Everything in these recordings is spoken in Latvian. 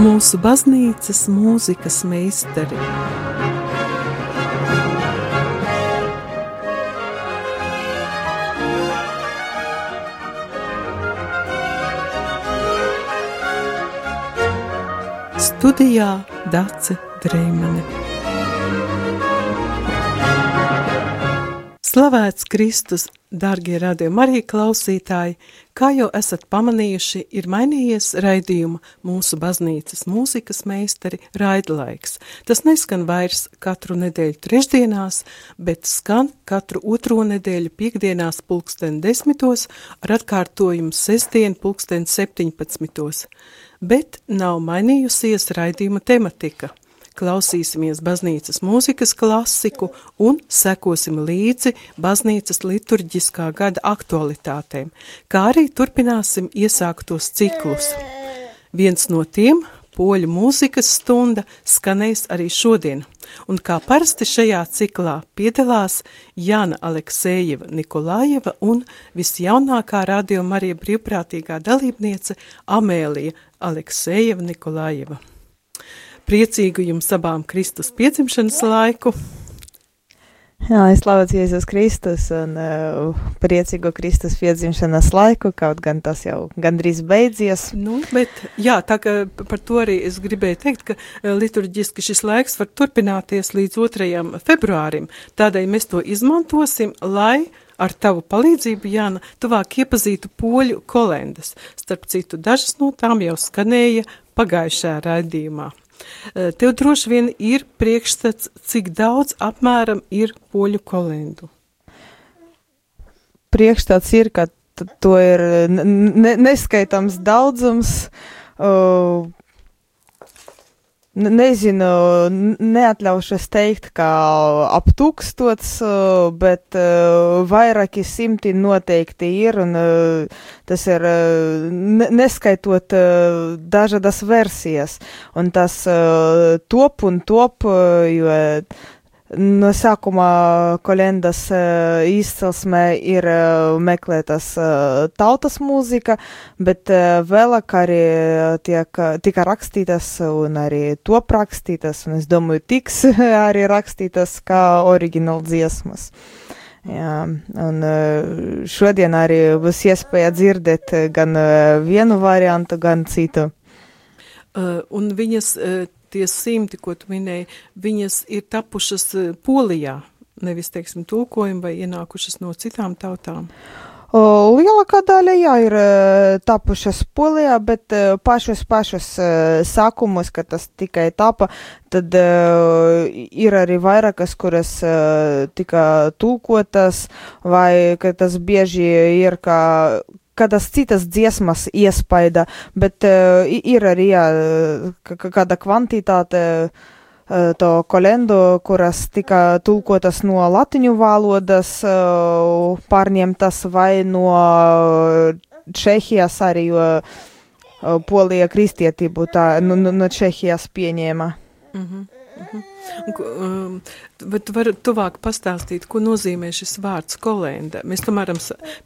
mūsu baznīcas mūzikas meistari. Studijā Dace Dreimane. Slavēts Kristus, darbie radījumi, arī klausītāji! Kā jau esat pamanījuši, ir mainījies raidījuma mūsu baznīcas mūzikas meistari raidlaiks. Tas neskan vairs katru nedēļu trešdienās, bet skan katru otro nedēļu piekdienās pulksten desmitos ar atkārtojumu sestdien pulksten septiņpadsmitos. Bet nav mainījusies raidījuma tematika – klausīsimies baznīcas mūzikas klasiku un sekosim līdzi baznīcas liturģiskā gada aktualitātēm, kā arī turpināsim iesāktos ciklus. Viens no tiem poļu mūzikas stunda skanēs arī šodien, un kā parasti šajā ciklā piedalās Jana Aleksējeva Nikolājeva un visjaunākā radio Marija brīvprātīgā dalībniece Amēlija Aleksējeva Nikolājeva priecīgu jums abām Kristus piedzimšanas laiku. Jā, es slavēts Jēzus Kristus un uh, priecīgu Kristus piedzimšanas laiku, kaut gan tas jau gandrīz beidzies. Nu, bet, jā, tā ka par to arī es gribēju teikt, ka uh, liturģiski šis laiks var turpināties līdz 2. februārim, tādēļ mēs to izmantosim, lai ar tavu palīdzību, Jāna, tuvāk iepazītu poļu kolendas. Starp citu, dažas no tām jau skanēja pagājušajā raidījumā. Eh, tev droši vien ir priekšstats, cik daudz apmēram ir poļu kolendu. Priekšstats ir, ka to ir ne, neskaitams daudzums. Uh, Nezinu, neatļaušos teikt, ka ap tūkstots, bet vairāki simti noteikti ir, un tas ir neskaitot dažādas versijas, un tas top un top, jo No sākuma kolendas uh, izcelsmē ir uh, meklētas uh, tautas mūzika, bet vēlāk arī tiek, tika rakstītas un arī top rakstītas, un es domāju, tiks arī rakstītas kā oriģināla dziesmas. Jā, un šodien arī būs iespēja dzirdēt gan vienu variantu, gan citu. Uh, un viņas uh, tie simti, ko tu minēji, viņas ir tapušas eh, Polijā, nevis, teiksim, tulkojumi vai ienākušas no citām tautām? Lielākā daļa, jā, ir eh, tapušas Polijā, bet eh, pašus, pašus sākumus, kad tas tikai tapa, tad ir arī vairākas, kuras tika tulkotas, vai ka tas bieži ir kā kādas citas dziesmas iespaida, bet uh, ir arī jā, kāda kvantitāte uh, to kolendu, kuras tika tulkotas no latiņu valodas, uh, pārņemtas vai no Čehijas arī, jo Polija kristietību tā nu, nu, no Čehijas pieņēma. Mm -hmm. Mm -hmm. Bet tu vari tuvāk pastāstīt, ko nozīmē šis vārds kolenda. Mēs tomēr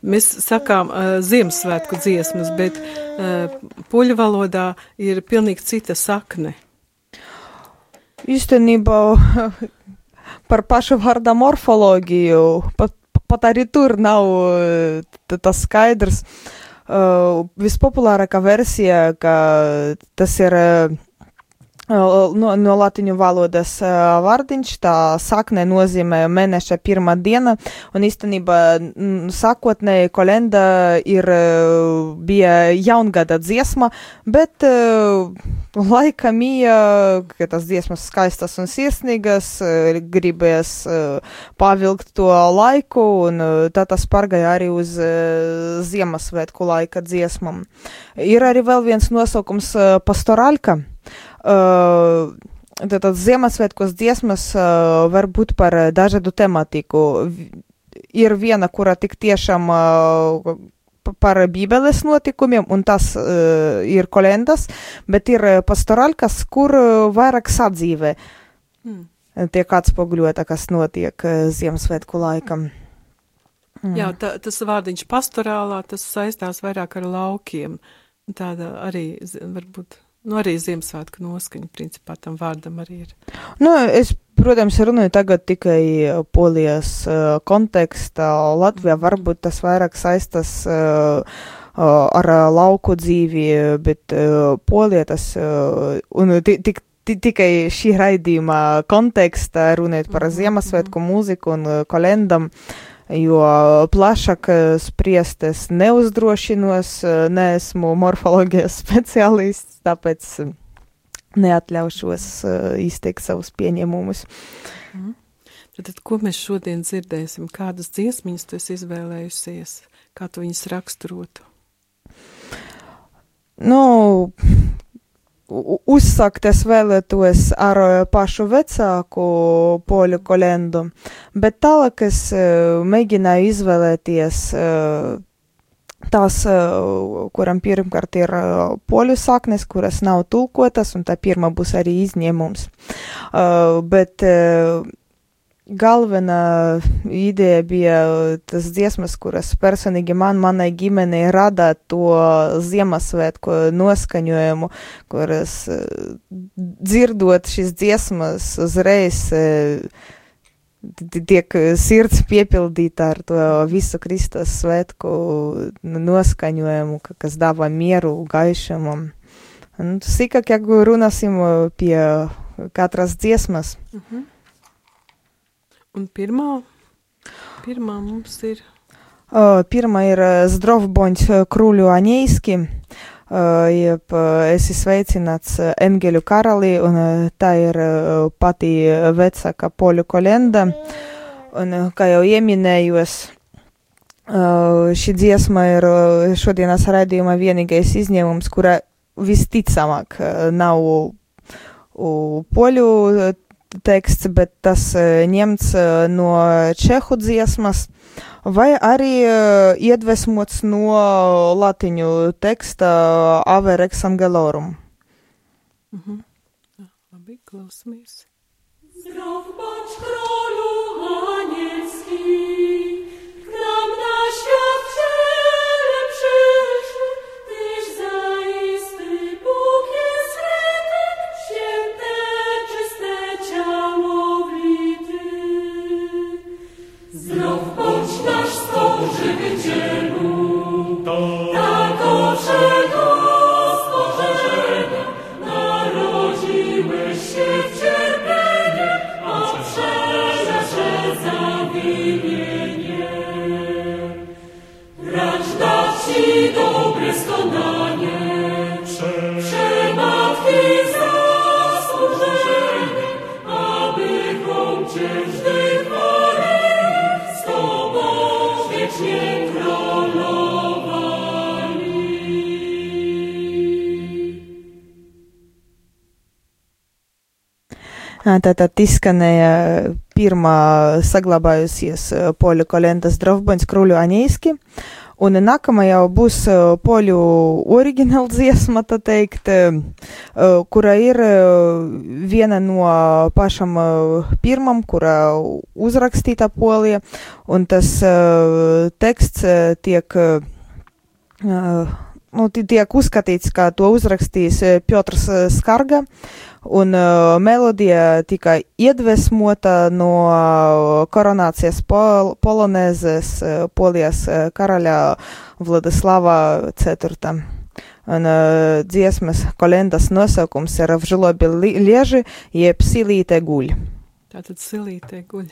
mēs sakām uh, Ziemassvētku dziesmas, bet uh, poļu valodā ir pilnīgi cita sakne. Īstenībā par pašu vārda morfoloģiju pat, pat arī tur nav uh, tas skaidrs. Uh, vispopulārākā versija, ka tas ir uh, No, no latiņu valodas vārdiņš, tā sakne nozīmē mēneša pirmā diena, un īstenībā sākotnēji kolenda ir, bija jaungada dziesma, bet laika mija, ka tas dziesmas skaistas un sirsnīgas, gribēs pavilkt to laiku, un tā tas pārgāja arī uz Ziemassvētku laika dziesmam. Ir arī vēl viens nosaukums pastorāļka. Tātad Ziemassvētkos dziesmas uh, var būt par dažādu tematiku. Ir viena, kura tik tiešām uh, par Bībeles notikumiem, un tas uh, ir kolendas, bet ir pastorālkas, kur vairāk sadzīvē mm. tiek atspoguļota, kas notiek Ziemassvētku laikam. Mm. Jā, tā, tas vārdiņš pastorālā, tas saistās vairāk ar laukiem. Tāda arī varbūt Nu, arī Ziemassvētku noskaņa, principā, tam vārdam arī ir. Nu, es, protams, runāju tagad tikai polijas uh, kontekstā. Latvijā varbūt tas vairāk saistas uh, uh, ar uh, lauku dzīvi, bet uh, polija tas, uh, un tik tikai šī raidījuma kontekstā runājot par mhm, Ziemassvētku mhm. mūziku un kalendam. Jo plašāk spriest es neuzdrošinos, neesmu morfoloģijas speciālists, tāpēc neatļaušos izteikt savus pieņemumus. Mm. Tad, ko mēs šodien dzirdēsim? Kādas dziesmiņas tu izvēlējusies? Kā tu viņas raksturotu? Nu, uzsākt es vēlētos ar eh, pašu vecāku poļu kolendu, bet tālāk es eh, mēģināju izvēlēties eh, tās, kuram pirmkārt ir poļu saknes, kuras nav tulkotas, un tā pirmā būs arī izņēmums. Bet galvenā ideja bija tas dziesmas, kuras personīgi man, manai ģimenei rada to Ziemassvētku noskaņojumu, kuras dzirdot šīs dziesmas uzreiz tiek sirds piepildīta ar to visu Kristus svētku noskaņojumu, kas dāvā mieru gaišumu. Un sīkāk, ja runāsim pie katras dziesmas. Uh mhm. -huh. Un pirmā, pirmā mums ir. Pirmā ir Zdrovboņš Kruļu Aņēski, jeb esi sveicināts Engeļu karalī, un tā ir pati vecāka poļu kolenda. Un, kā jau ieminējos, šī dziesma ir šodienas raidījuma vienīgais izņēmums, kura visticamāk nav poļu teksts, bet tas e, ņemts e, no čehu dziesmas, vai arī e, iedvesmots no latiņu teksta Averex Angelorum. Mhm. Labi, klausamies. Zdrov bądź królu anielski, k nam na świat Tātad izskanēja pirmā saglabājusies poļu kolendas Drovboņas kruļu aņīski, un nākamā jau būs poļu oriģināla dziesma, tā teikt, kura ir viena no pašam pirmam, kura uzrakstīta polija, un tas teksts tiek nu, tiek uzskatīts, ka to uzrakstījis Piotrs Skarga, un uh, melodija tika iedvesmota no koronācijas pol polonēzes uh, polijas uh, karaļa Vladislava IV. Un uh, dziesmas kolendas nosaukums ir Vžlobi lieži, jeb silīte guļ. Tātad silīte guļ.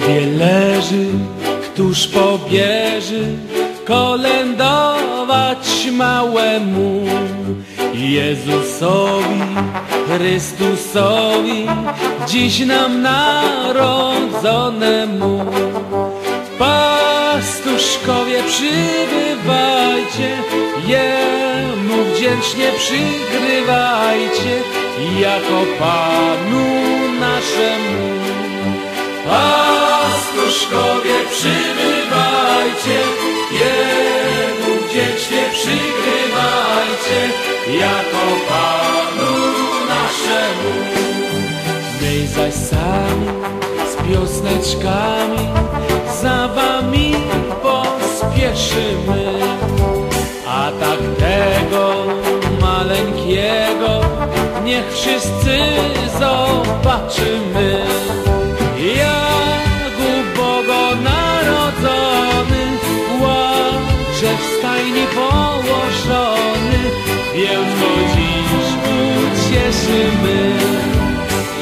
Żłobie leży, któż pobierze kolędować małemu Jezusowi, Chrystusowi, dziś nam narodzonemu. Pastuszkowie przybywajcie, Jemu wdzięcznie przygrywajcie, jako Panu naszemu. Pastuszkowie przybywajcie, przygrywajcie jako Panu naszemu. My zaś sami z piosneczkami za wami pospieszymy. A tak tego maleńkiego niech wszyscy zobaczymy. Więc go dziś ucieszymy.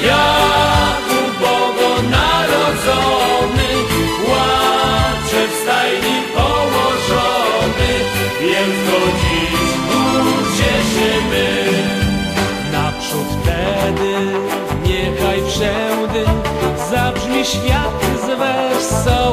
Jak u Boga narodzony, łacze w stajni położony, więc go dziś ucieszymy. Naprzód wtedy niechaj wszędy zabrzmi świat z wesołości,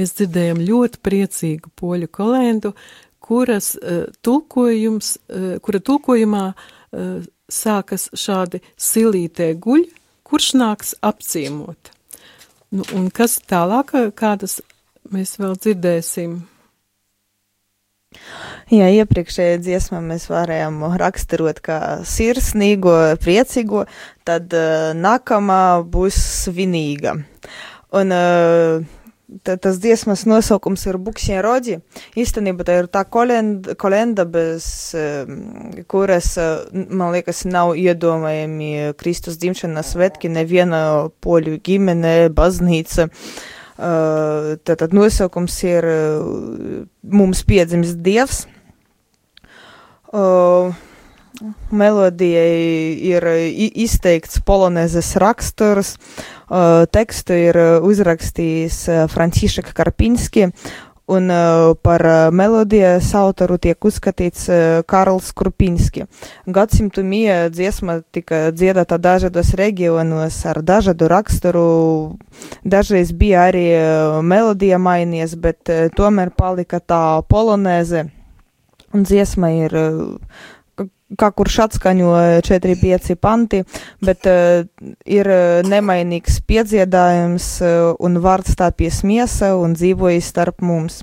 Mēs dzirdējam ļoti priecīgu poļu kolendu, kuras uh, tulkojums, uh, kura tulkojumā uh, sākas šādi silītē guļ, kurš nāks apciemot. Nu, un kas tālāk, kādas mēs vēl dzirdēsim? Jā, iepriekšējā dziesmā mēs varējām raksturot kā sirsnīgo, priecīgo, tad uh, nākamā būs svinīga. Un uh, tas dziesmas nosaukums ir Bukšņa Rodi. Īstenībā tā ir tā kolenda, kolenda bez um, kuras, uh, man liekas, nav iedomājami Kristus dzimšanas svētki, neviena poļu ģimene, baznīca. Uh, Tātad nosaukums ir uh, mums piedzimis Dievs. Uh, melodijai ir i- izteikts polonezes raksturs, uh, tekstu ir uh, uzrakstījis Francišek Karpinski, un par melodijas autoru tiek uzskatīts Karls Krupinski. Gadsimtu mija dziesma tika dziedāta dažādos reģionos ar dažādu raksturu, dažreiz bija arī melodija mainies, bet tomēr palika tā polonēze, un dziesma ir kā kurš atskaņo 4-5 panti, bet uh, ir uh, nemainīgs piedziedājums uh, un vārds tāpies miesa un dzīvojas starp mums.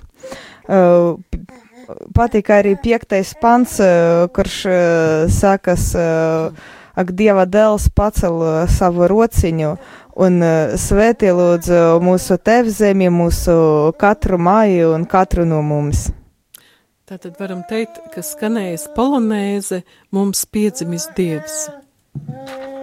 Uh, p- patīk arī piektais pants, uh, kurš uh, sākas, uh, ak Dieva dēls pacel uh, savu rociņu un uh, svētī lūdzu mūsu tevzemi, mūsu katru māju un katru no mums. Tātad varam teikt, ka skanējas polonēze mums piedzimis Dievs. Amen.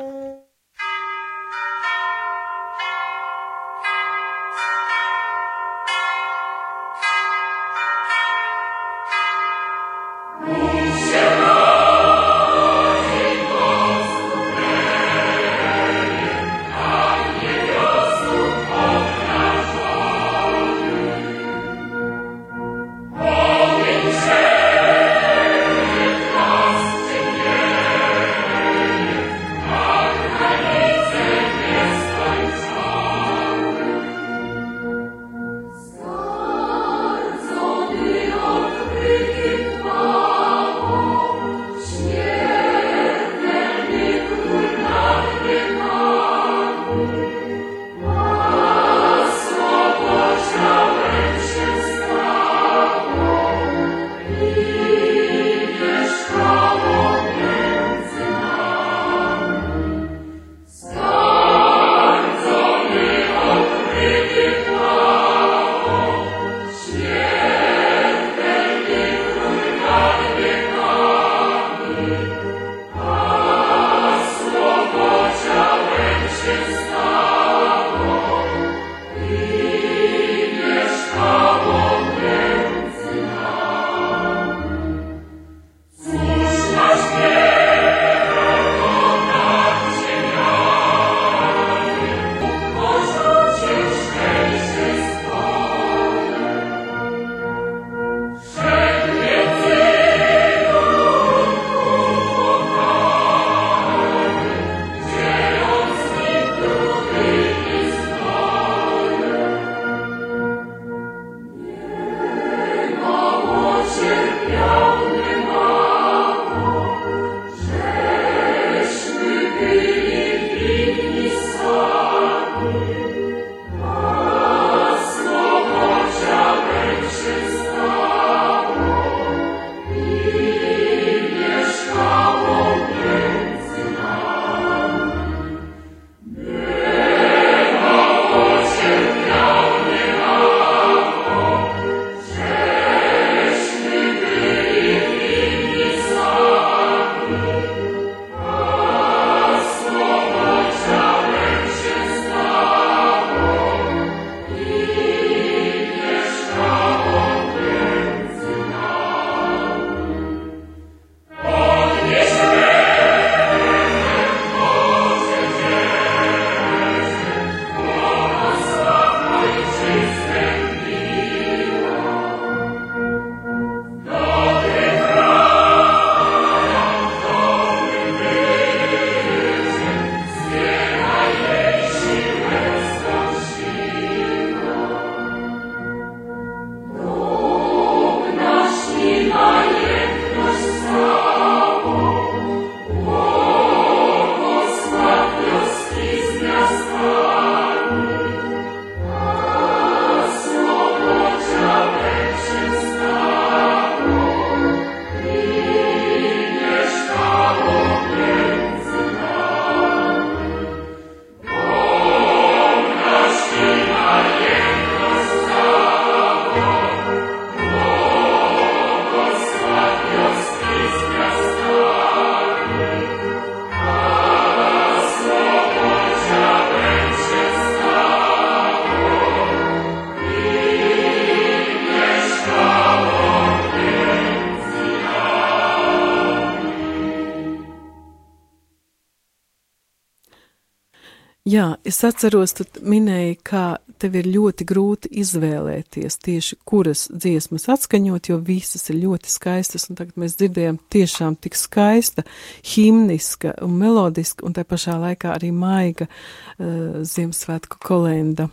Es atceros, tu minēji, kā tev ir ļoti grūti izvēlēties tieši kuras dziesmas atskaņot, jo visas ir ļoti skaistas, un tagad mēs dzirdējām tiešām tik skaista, himniska un melodiska, un tā pašā laikā arī maiga uh, Ziemassvētku kolenda.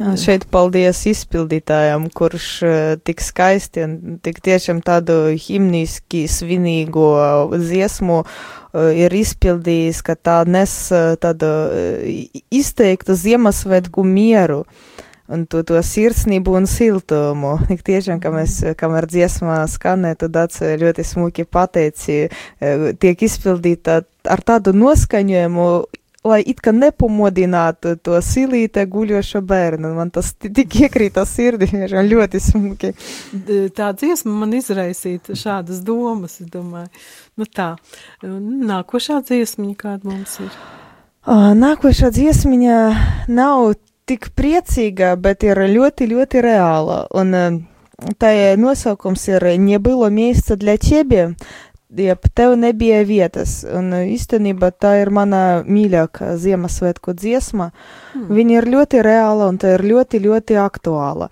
Jā, šeit paldies izpildītājam, kurš uh, tik skaisti un tik tiešām tādu himniski svinīgo dziesmu uh, ir izpildījis, ka tā nes uh, tādu uh, izteiktu Ziemassvētku mieru un to, to sirsnību un siltumu. Tik tiešām, ka mēs, kamēr dziesmā skanē, tad tāds ļoti smuki pateici, tiek izpildīta ar tādu noskaņojumu, lai it kā nepamodinātu to silīte guļošo bērnu. Man tas ti- tik iekrīta sirdī, tiešām ļoti smuki. D- Tā dziesma man izraisīja šādas domas, es domāju. Nu tā, Un nākošā dziesmiņa, kāda mums ir. Ā, Nākošā dziesmiņa nav tik priecīga, bet ir ļoti, ļoti reāla. Un ā, tā nosaukums ir Nebilo miejsca для тебе, jeb tev nebija vietas. Un ā, īstenībā tā ir mana mīļākā Ziemassvētku dziesma. Hmm. Viņa ir ļoti reāla un tā ir ļoti, ļoti aktuāla.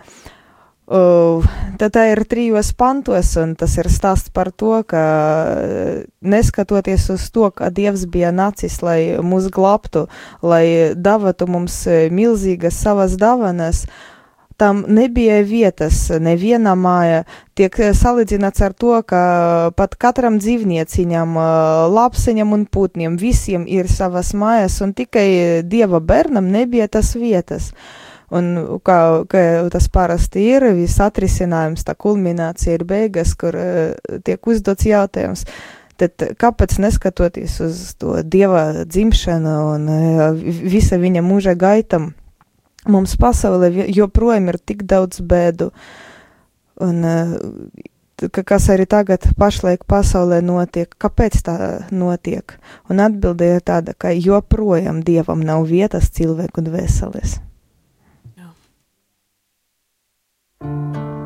Uh, tad tā ir trijos pantos, un tas ir stāsts par to, ka uh, neskatoties uz to, ka Dievs bija nacis, lai mūs glābtu, lai dāvātu mums uh, milzīgas savas dāvanas, tam nebija vietas nevienā mājā. Tiek uh, salīdzināts ar to, ka pat katram dzīvnieciņam, uh, lapseņam un putniem visiem ir savas mājas, un tikai Dieva bērnam nebija tas vietas. Un kā, kā tas parasti ir, viss atrisinājums, tā kulminācija ir beigas, kur tiek uzdots jautājums. Tad kāpēc neskatoties uz to dieva dzimšanu un visa viņa mūža gaitam, mums pasaulē joprojām ir tik daudz bēdu. Un, uh, ka, kas arī tagad pašlaik pasaulē notiek, kāpēc tā notiek? Un atbilde ir tāda, ka joprojām dievam nav vietas cilvēku dvēseles. Nie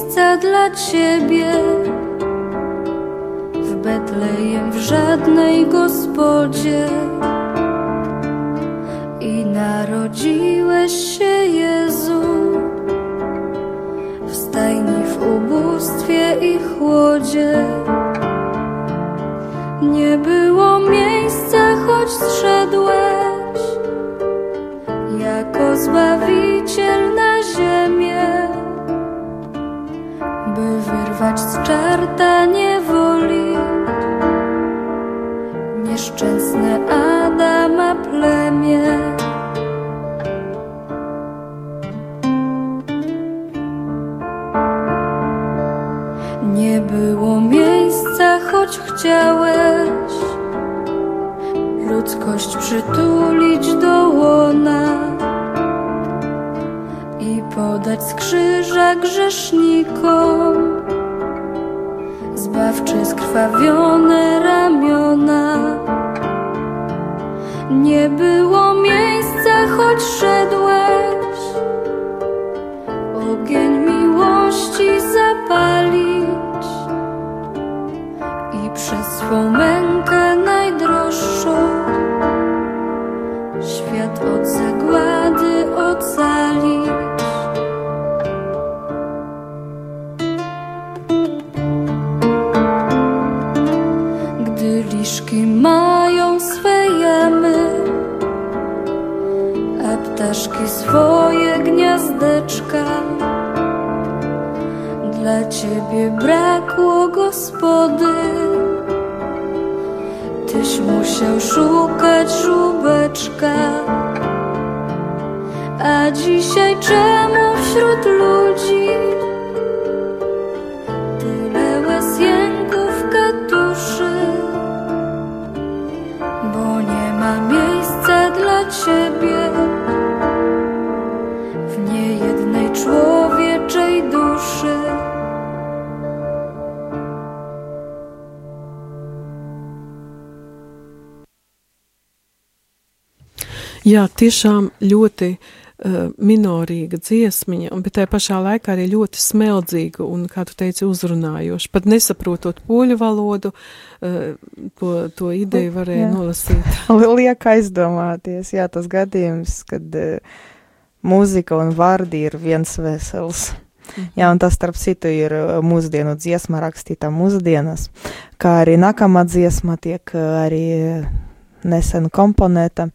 miejsca dla ciebie. W Betlejem w żadnej gospodzie. I narodziłeś się Jezu. W stajni w ubóstwie i chłodzie. Nie było miejsca, choć zszedłeś. Jako zbawiciel na ziemię, wyrwać z czarta niewoli nieszczęsne Adama plemię. Nie było miejsca, choć chciałeś ludzkość przytulić do łona podać z grzesznikom zbawcze skrwawione ramiona. Nie było miejsca, choć szedłeś ciebie brakło gospody, tyś musiał szukać żubeczka. A dzisiaj czemu wśród ludzi Jā, tiešām ļoti uh, minorīga dziesmiņa, bet tajā pašā laikā arī ļoti smeldzīga un, kā tu teici, uzrunājoša. Pat nesaprotot poļu valodu, uh, to, to ideju varēja Jā. nolasīt. Liek aizdomāties, jā, tas gadījums, kad uh, mūzika un vārdi ir viens vesels. Jā, un tas, starp citu, ir uh, mūsdienu dziesma rakstīta mūsdienas, kā arī nākamā dziesma tiek uh, arī nesen komponēta.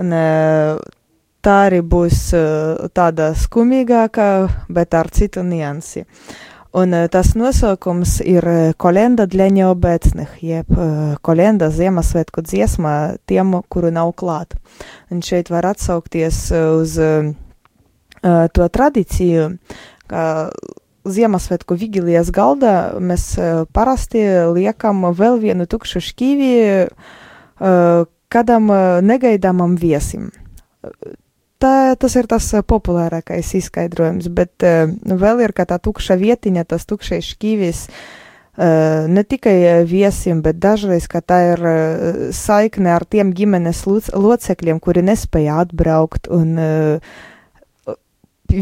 Un, e, tā arī būs e, tāda skumīgāka, bet ar citu niansi. Un e, tas nosaukums ir kolenda dla neobecnih, jeb kolenda Ziemassvētku dziesma tiem, kuru nav klāt. Un šeit var atsaukties uz uh, to tradīciju, ka Ziemassvētku vigilijas galda mēs parasti liekam vēl vienu tukšu šķīvi, uh, kādam uh, negaidāmam viesim. Tā, tas ir tas uh, populārākais izskaidrojums, bet uh, vēl ir kā tā tukša vietiņa, tas tukšais šķīvis. Ne tikai viesim, bet dažreiz, tā ir saikne ar tiem ģimenes loc locekļiem, kuri nespēja atbraukt un uh,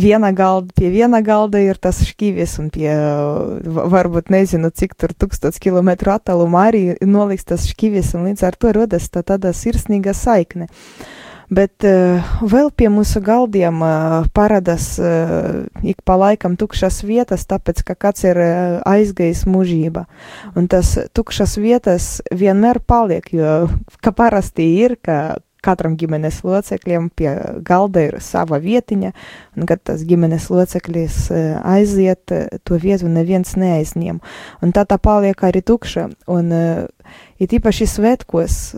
viena galda, pie viena galda ir tas šķīvis, un pie va- varbūt nezinu, cik tur tūkstots kilometru attālumā arī noliks tas šķīvis, un līdz ar to rodas tā tāda sirsnīga saikne. Bet uh, vēl pie mūsu galdiem uh, paradas uh, ik pa laikam tukšas vietas, tāpēc, ka kāds ir uh, aizgājis mūžība. Un tas tukšas vietas vienmēr paliek, jo, ka parasti ir, ka katram ģimenes locekļiem pie galda ir sava vietiņa, un kad tas ģimenes loceklis aiziet, to vietu neviens neaizņem. Un tā tā paliek arī tukša. Un, eh, it īpaši svētkos,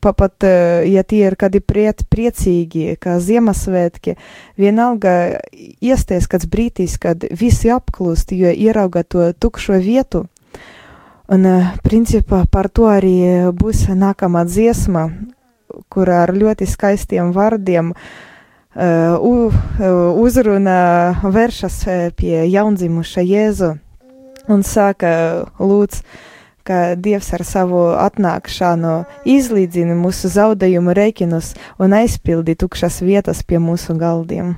pa- pat, ja tie ir kādi priet, priecīgi, kā Ziemassvētki, vienalga iesties kāds brīdis, kad visi apklūst, jo ierauga to tukšo vietu. Un, principā, par to arī būs nākamā dziesma, kurā ar ļoti skaistiem vārdiem uh, uh, uzrunā vēršas eh, pie jaundzimuša Jēzu un saka, lūdz, ka Dievs ar savu atnākšanu izlīdzina mūsu zaudējumu rēķinus un aizpildi tukšas vietas pie mūsu galdiem.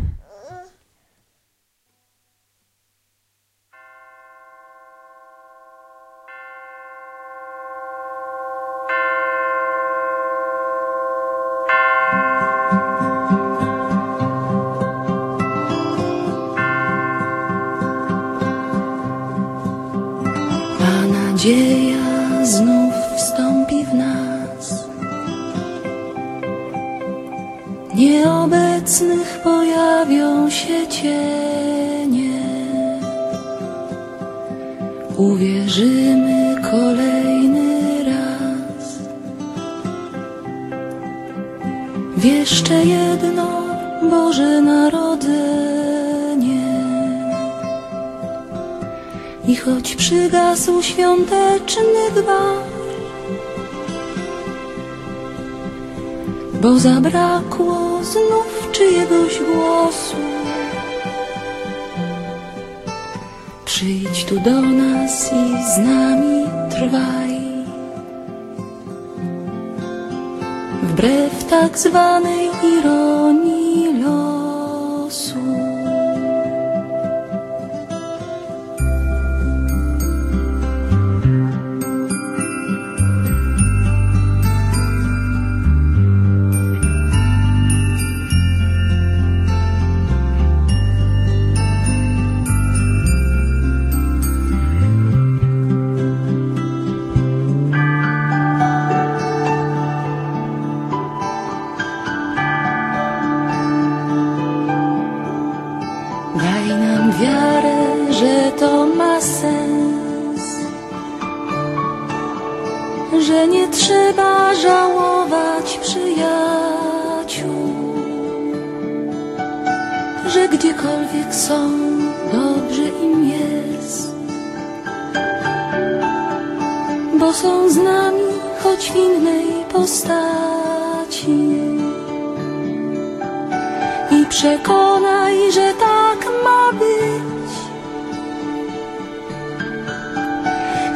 Nadzieja znów wstąpi w nas. Nieobecnych pojawią się cienie. Uwierzymy kolejny raz. Jeszcze jedno Boże Narodzenie. I choć przygasł świąteczny gwar, bo zabrakło znów czyjegoś głosu, przyjdź tu do nas i z nami trwaj. Wbrew tak zwanej ironii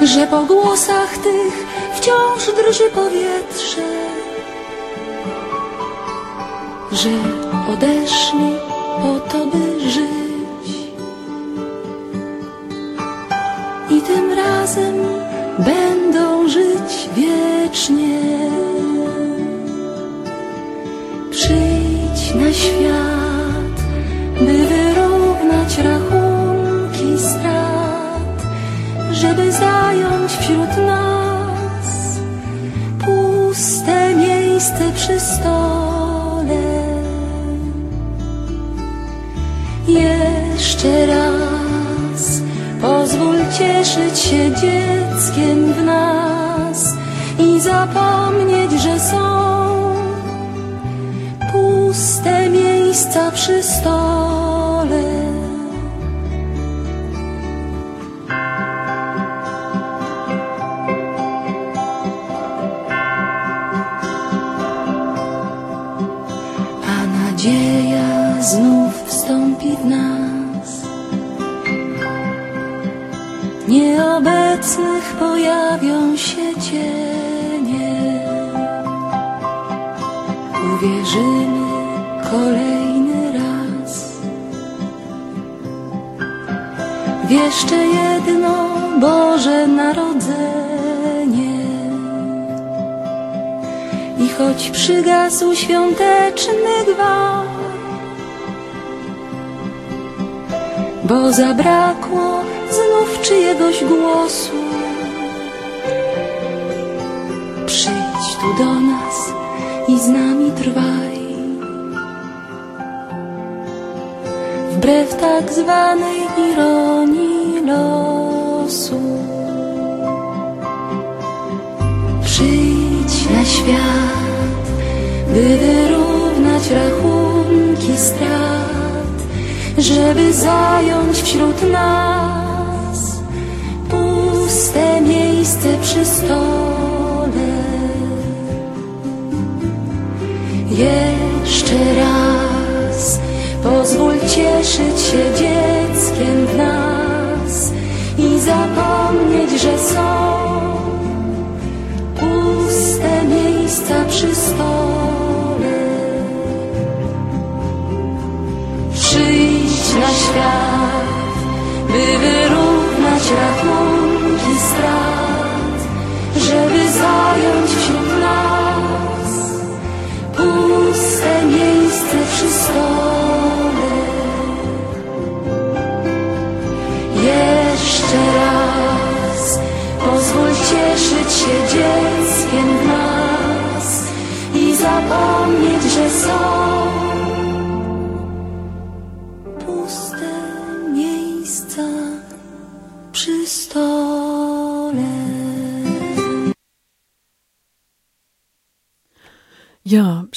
że po głosach tych wciąż drży powietrze że odeszli po to, by żyć. I tym razem będą żyć wiecznie. Przyjdź na świat, się dzieckiem w nas i zapomnieć, że są puste miejsca przy stole. Przygasł świąteczny gwar, bo zabrakło znów czyjegoś głosu, przyjdź tu do nas i z nami trwaj. Wbrew tak zwanej ironii losu. Przyjdź na świat, by wyrównać rachunki strat, żeby zająć wśród nas puste miejsce przy stole. Jeszcze raz pozwól cieszyć się dzieckiem w nas i zapomnieć, że są puste miejsca przy stole. Świat, by wyrównać rachunki strat, żeby zająć wśród nas puste miejsce przy stole. Jeszcze raz pozwól cieszyć się dzieckiem w nas i zapomnieć, że są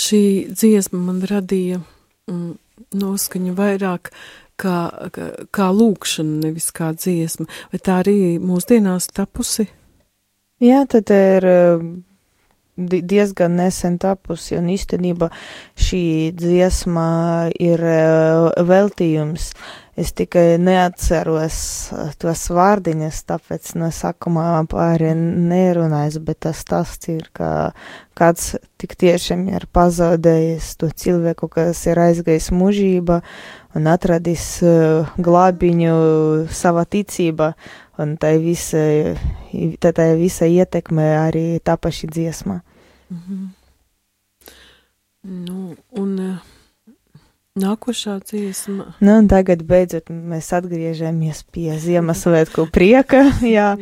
šī dziesma man radīja mm, noskaņu vairāk kā, kā, kā lūkšana, nevis kā dziesma. Vai tā arī mūsdienās tapusi? Jā, tad ir di- diezgan nesen tapusi, un īstenībā šī dziesma ir eh, veltījums. Es tikai neatceros eh, tos vārdiņus, tāpēc no sākumā pāri nerunājis, bet tas tas ir, ka kāds tik tiešām ir pazaudējis to cilvēku, kas ir aizgājis mūžībā un atradis uh, glābiņu savā ticībā, un tai visa, tā visa ietekme arī tapa šī dziesma. Nu, un eh, nākošā dziesma. Nu, tagad beidzot mēs atgriežamies pie Ziemassvētku prieka. Jā,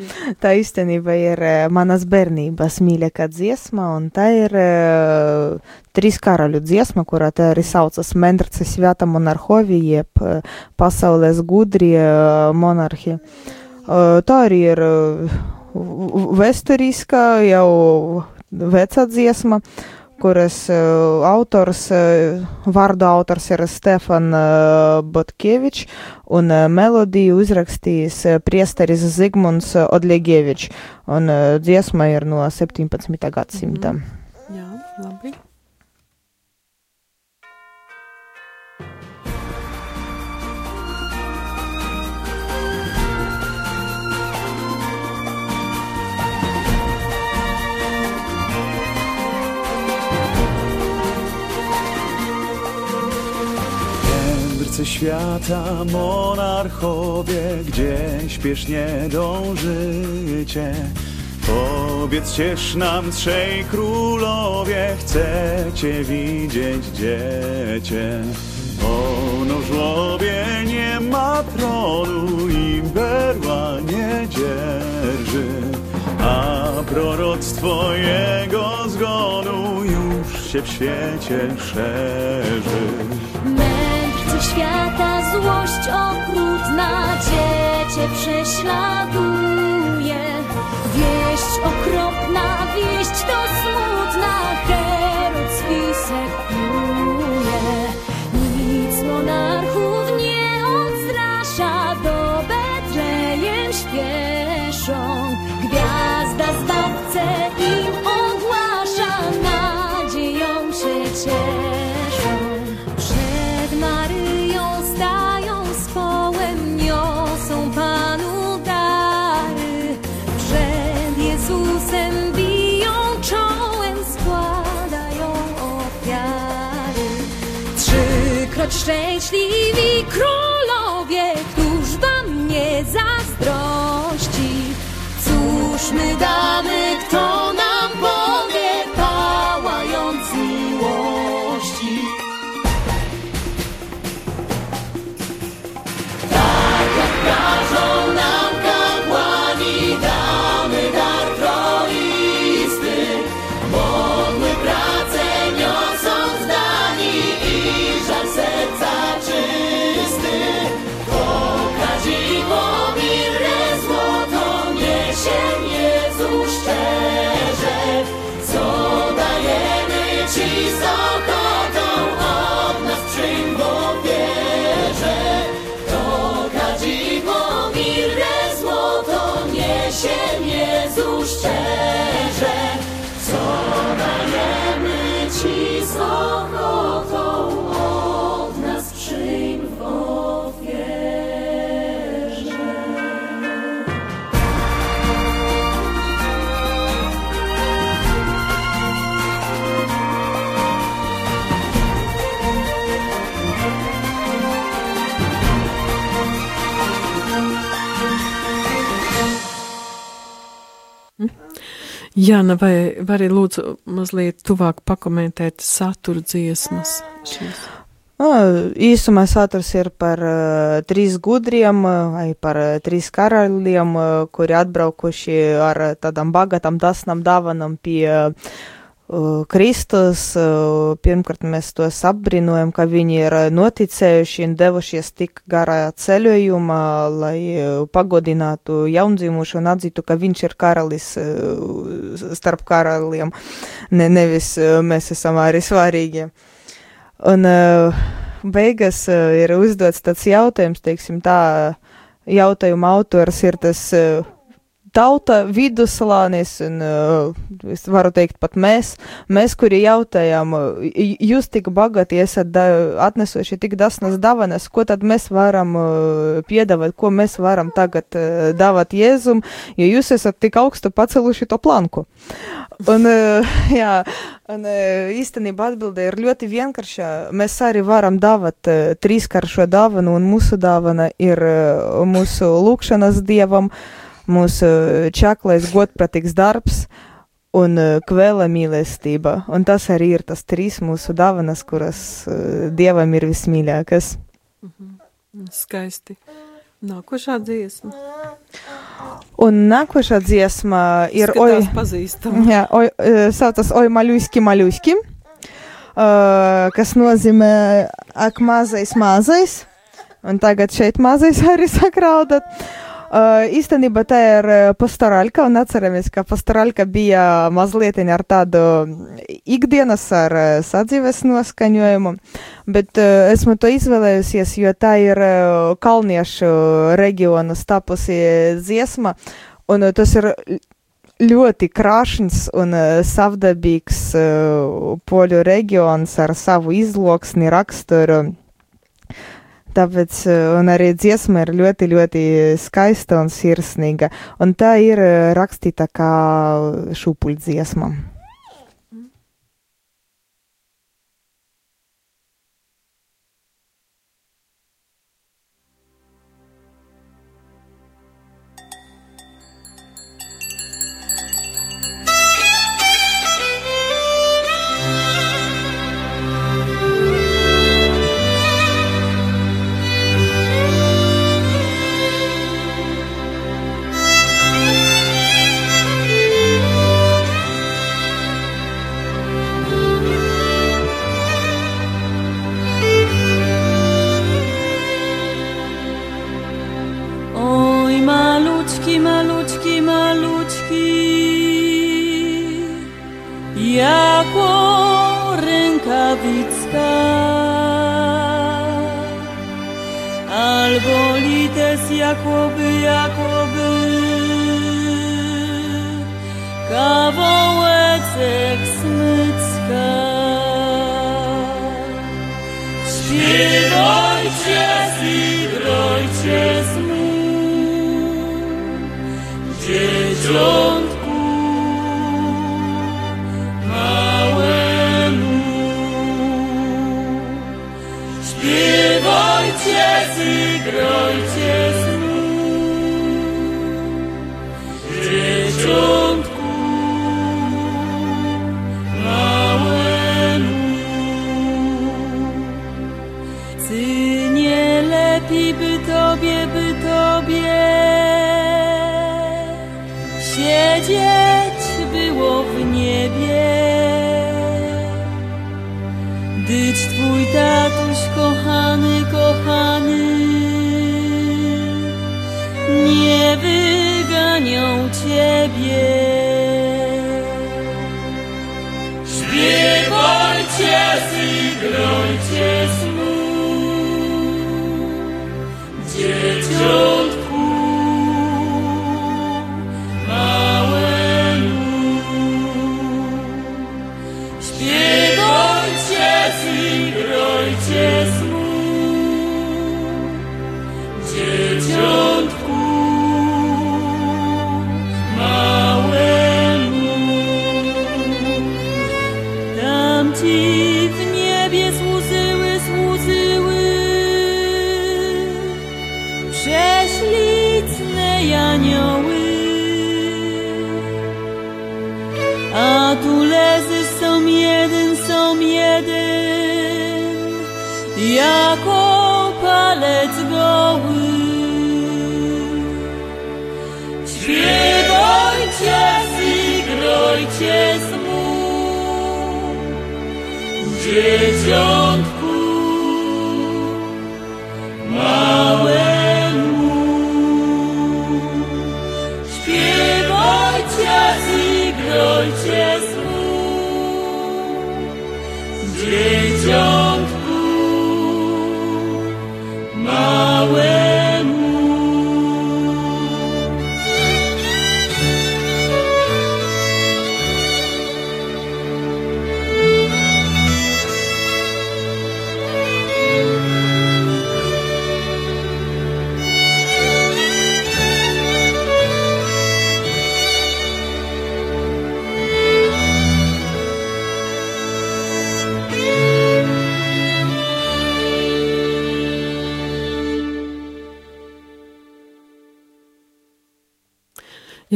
tā īstenībā ir eh, manas bērnības mīļākā dziesma, un tā ir uh, trīs karaļu dziesma, kurā tā arī saucas Mendrce Sveta monarhovi, jeb uh, pasaules gudrie uh, monarhi. Uh, tā arī ir uh, vēsturiskā, jau veca dziesma, kuras uh, autors, uh, vārdu autors ir Stefan uh, Botkevičs, un melodiju uzrakstījis priesteris Zigmunds Odļiegevičs, un dziesma ir no 17. gadsimta. Jā, labi. Mędrcy świata, monarchowie, gdzie śpiesznie dążycie. Powiedzcież nam trzej królowie, chcecie widzieć dziecię. Ono żłobie nie ma tronu i berła nie dzierży, a proroctwo jego zgonu już się w świecie szerzy. Świata, złość okrutna Cię prześladuje. Wieść okropna, wieść to smutna Herod szczęśliwi król. Jāna, vai vari lūdzu mazliet tuvāk pakomentēt saturu dziesmas šīs? Īsumā saturs ir par uh, trīs gudriem uh, vai par uh, trīs karaļiem, uh, kuri atbraukuši ar uh, tādām bagatām dasnām dāvanam pie uh, Kristus. Uh, pirmkārt, mēs tos apbrīnojam, ka viņi ir noticējuši un devušies tik garā ceļojumā, lai uh, pagodinātu jaundzimušu un atzītu, ka viņš ir karalis uh, starp karaliem, ne, nevis uh, mēs esam arī svarīgi. Un beigās uh, ir uzdots tāds jautājums, teiksim, tā jautājuma autors ir tas tauta viduslānis, un uh, es varu teikt pat mēs, mēs, kuri jautājām, uh, jūs tik bagāti esat atnesuši tik dasnas davanas, ko tad mēs varam uh, piedāvāt, ko mēs varam tagad uh, dāvāt Jēzum, jo jūs esat tik augstu paceluši to planku. Un, uh, jā, un uh, īstenībā atbilde ir ļoti vienkārša. Mēs arī varam dāvāt uh, trīskāršo dāvanu, un mūsu dāvana ir uh, mūsu lūkšanas dievam, mūsu čaklais godpratīgs darbs un uh, kvēla mīlestība. Un tas arī ir tas trīs mūsu dāvanas, kuras uh, dievam ir vismīļākas. Skaisti. Nākošā dziesma. Un nākošā dziesma ir Oi. oi, pazīstama. jā, oi, uh, saucas Oi maļuski maļuski, uh, kas nozīmē ak mazais mazais. Un tagad šeit mazais arī sakraudat. Uh, īstenībā tā ir pastorāļka, un atceramies, ka pastorāļka bija mazliet ar tādu ikdienas ar sadzīves noskaņojumu, bet esmu to izvēlējusies, jo tā ir kalniešu reģionas tapusi dziesma, un tas ir ļoti krāšņs un uh, savdabīgs uh, poļu reģions ar savu izloksni, raksturu. Tāpēc, un arī dziesma ir ļoti, ļoti skaista un sirsnīga, un tā ir uh, rakstīta kā šūpuļdziesma. Albo lites jakoby, jakoby, kawałeczek smycka. Śpiewajcie, zigrajcie smu, dzieciątku małemu. groi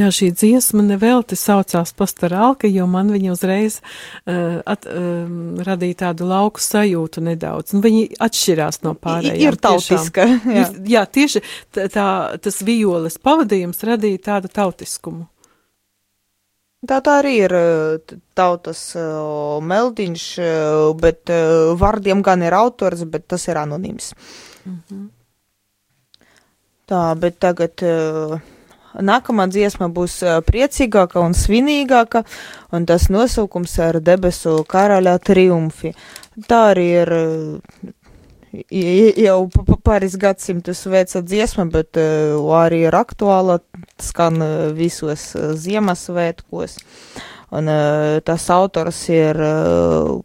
Jā, šī dziesma nevelti saucās pastorālka, jo man viņa uzreiz uh, at, um, radīja tādu lauku sajūtu nedaudz. Un viņi atšķirās no pārējām. Ir tautiska, tiešām. jā. Ir, jā, tieši tā, tā, tas violes pavadījums radīja tādu tautiskumu. Tā tā arī ir tautas uh, meldiņš, uh, bet uh, vārdiem gan ir autors, bet tas ir anonīms. Tā, bet tagad uh, nākamā dziesma būs priecīgāka un svinīgāka, un tas nosaukums ir debesu karaļa triumfi. Tā arī ir jau pāris gadsimtus veca dziesma, bet arī ir aktuāla, skan visos Ziemassvētkos. Un tas autors ir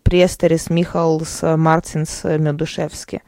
priesteris Mihals Marcins uh,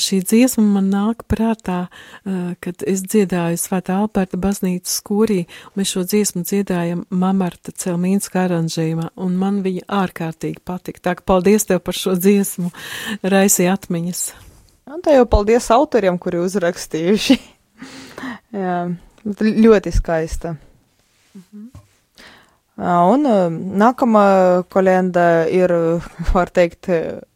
šī dziesma man nāk prātā, kad es dziedāju Svētā Alberta baznīcas skurī, mēs šo dziesmu dziedājam Mamarta Celmīnska aranžējumā, un man viņa ārkārtīgi patika. Tā kā paldies tev par šo dziesmu, raisi atmiņas. Un tā jau paldies autoriem, kuri uzrakstījuši. Jā, ļoti skaista. Mhm. Un nākamā kolenda ir, var teikt,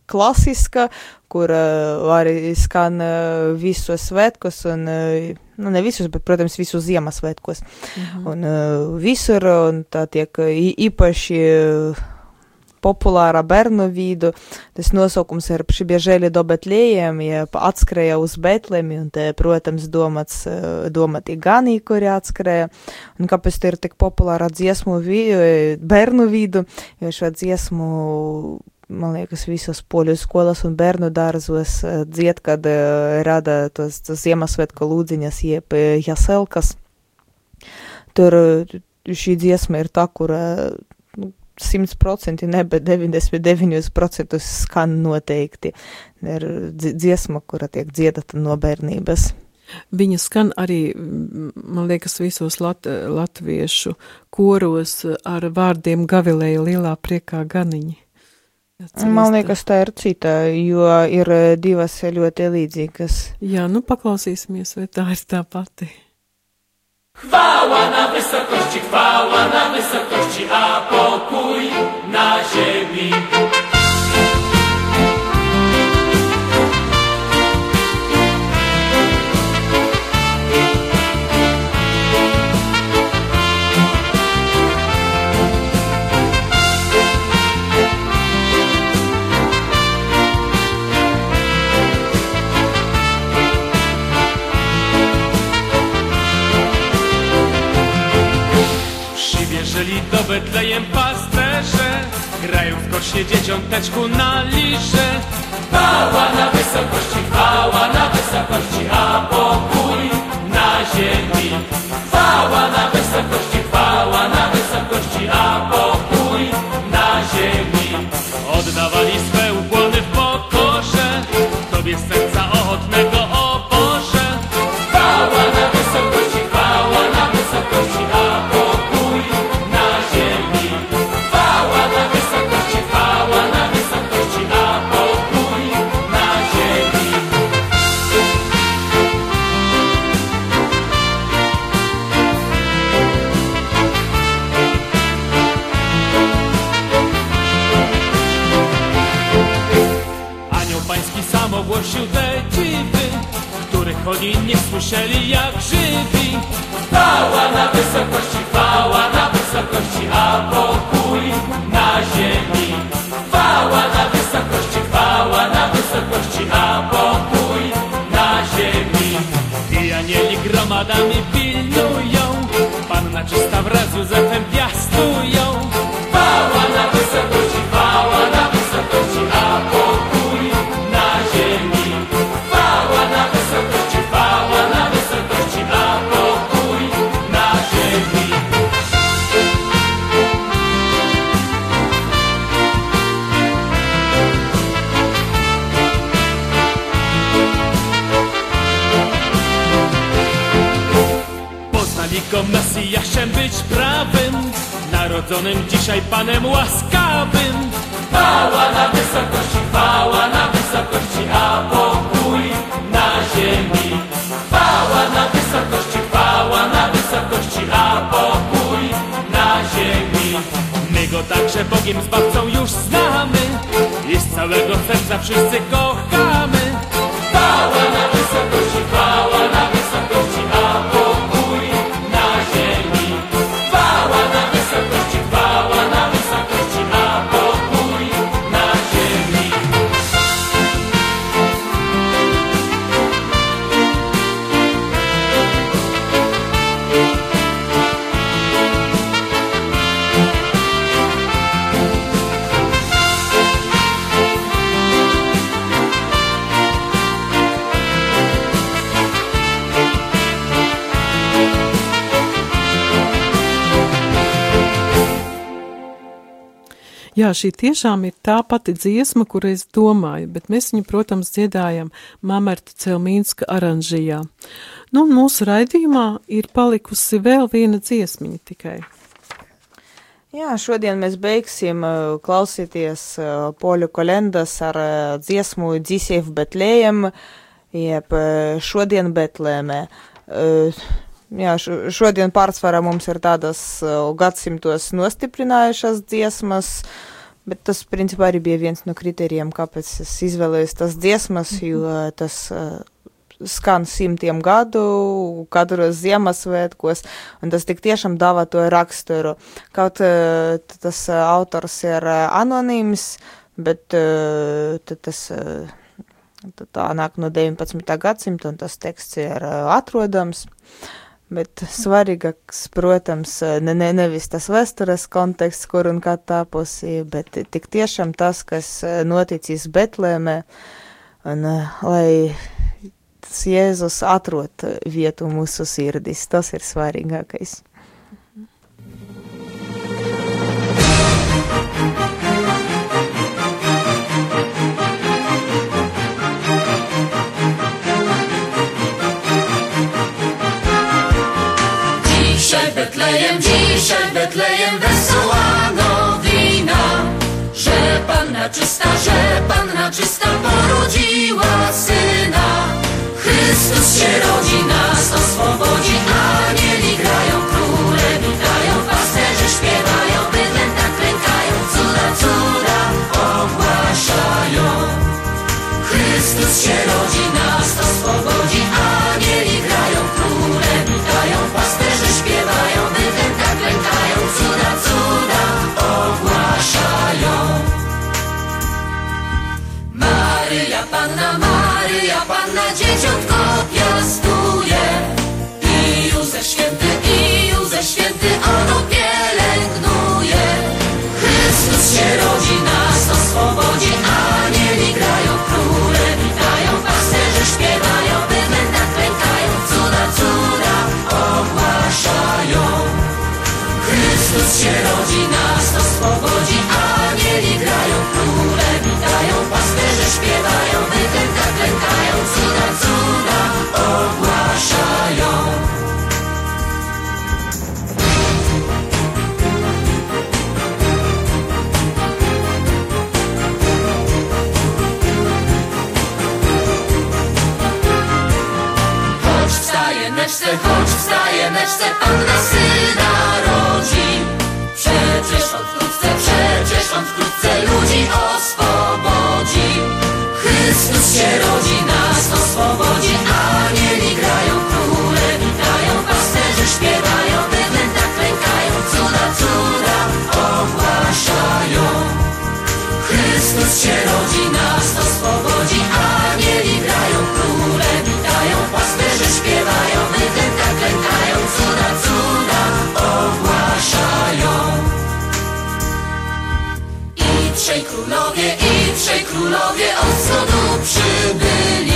klasiska, kur uh, arī skan uh, visos svētkos, un, uh, nu, ne visus, bet, protams, visus Ziemassvētkos. Mhm. Un uh, visur, un tā tiek īpaši uh, populāra bērnu vidu. Tas nosaukums ir Šibiežēļa do Betlējiem, ja atskrēja uz Betlemi, un te, protams, domāts, domāti ganī, kuri atskrēja. Un kāpēc te ir tik populāra dziesmu vi, bērnu vidu, jo šo dziesmu man liekas, visos poļu skolas un bērnu dārzos dzied, kad uh, rada tos, tos Ziemassvētku lūdziņas, jeb jaselkas. Tur šī dziesma ir tā, kur nu, 100% ne, bet 99% skan noteikti. Ir dziesma, kura tiek dziedata no bērnības. Viņa skan arī, man liekas, visos lat, latviešu koros ar vārdiem gavilēja lielā priekā ganiņi. Man liekas, tā ir cita, jo ir divas ļoti līdzīgas. Jā, nu paklausīsimies, vai tā ir tā pati. Chwała na wysokości, chwała na wysokości, a pokój na ziemi. Przybierzeli do Betlejem pasterze, grają w kośnie dzieciąteczku na liże. Chwała na wysokości, chwała na wysokości, a pokój na ziemi. Chwała na wysokości, Jā, šī tiešām ir tā pati dziesma, kur es domāju, bet mēs viņu, protams, dziedājam Mamerta Celmīnska aranžijā. Nu, mūsu raidījumā ir palikusi vēl viena dziesmiņa tikai. Jā, šodien mēs beigsim uh, klausīties uh, poļu kolendas ar uh, dziesmu Dzīsiev Betlējiem, jeb uh, šodien Betlēmē. Uh, jā, šodien pārsvarā mums ir tādas uh, gadsimtos nostiprinājušas dziesmas, bet tas, principā, arī bija viens no kriterijiem, kāpēc es izvēlējos tas dziesmas, jo uh, tas uh, skan simtiem gadu, katros Ziemassvētkos, un tas tik tiešām dāvā to raksturu. Kaut uh, tas uh, autors ir uh, anonīms, bet uh, tas. Uh, Tā nāk no 19. gadsimta, un tas teksts ir uh, atrodams. Bet svarīgāks, protams, ne, ne, nevis tas vēstures konteksts, kur un kā tāpusi, bet tik tiešām tas, kas uh, noticis Betlēmē, un uh, lai Jēzus atrod vietu mūsu sirdis, tas ir svarīgākais. I am Chrystus się rodzi, nas to spowodzi, anieli grają, króle witają, pasterze śpiewają, wytęka klękają, cuda, cuda ogłaszają. Chodź wstaje meczce, chodź wstaje meczce, Pan na syna. On wkrótce, przecież on wkrótce ludzi oswobodzi Chrystus się rodzi, nas oswobodzi Anieli grają, króle witają Pasterze śpiewają, bydlęta klękają Cuda, cuda ogłaszają. Chrystus się rodzi, nas oswobodzi, królowie od wschodu przybyli.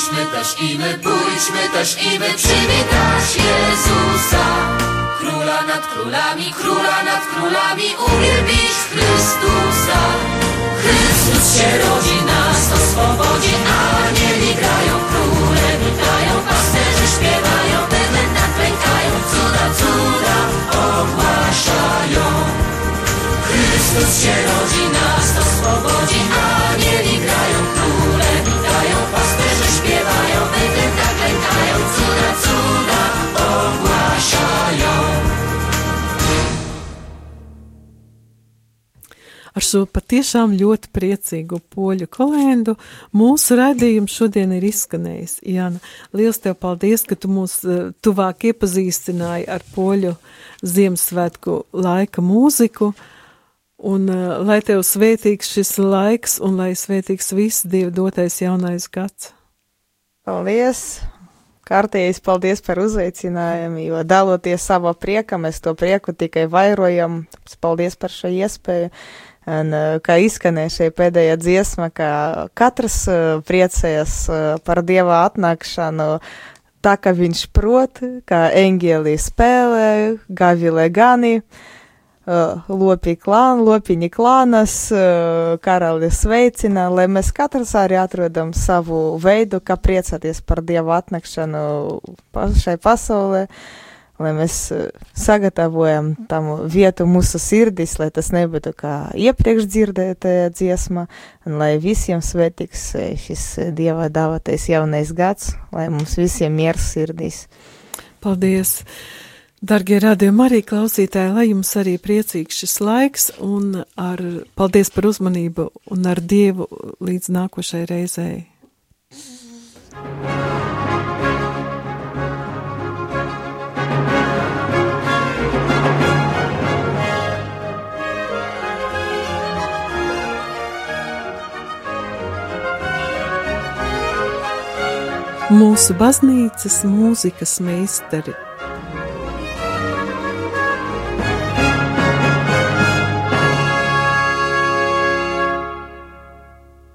Pójdźmy też i my, pójdźmy też i my przywitać Jezusa. Króla nad królami, króla nad królami, uwielbić Chrystusa. Chrystus się rodzi, nas oswobodzi, anieli grają, króle witają, pasterze śpiewają, bydlęta klękają, cuda, cuda ogłaszają. Chrystus się rodzi, nas oswobodzi, anieli grają, cuda, cuda ogłaszają. Ar šo patiešām ļoti priecīgu poļu kolendu. Mūsu raidījums šodien ir izskanējis. Jāna, liels tev paldies, ka tu mūs eh, tuvāk iepazīstināji ar poļu Ziemassvētku laika mūziku. Un uh, lai tev svētīgs šis laiks, un lai svētīgs viss Dieva dotais jaunais gads. Paldies! Kārtējais paldies par uzaicinājumu, jo daloties savā priekā, mēs to prieku tikai vairojam. Paldies par šo iespēju. Un, kā izskanēja šī pēdējā dziesma, ka katrs priecējas par Dieva atnākšanu, tā kā viņš prot, kā eņģēlī spēlē, gavilē gani. Uh, lopi klāna, lopiņi klānas, uh, karali sveicina, lai mēs katrs arī atrodam savu veidu, kā priecāties par Dievu atnākšanu šai pasaulē, lai mēs sagatavojam tam vietu mūsu sirdis, lai tas nebūtu kā iepriekš dzirdētajā dziesma, un lai visiem svētīgs šis Dieva dāvatais jaunais gads, lai mums visiem miers sirdīs. Paldies! Dargie radījumi arī klausītāji, lai jums arī priecīgs šis laiks un ar paldies par uzmanību un ar Dievu līdz nākošai reizei. Mūsu baznīcas mūzikas meistari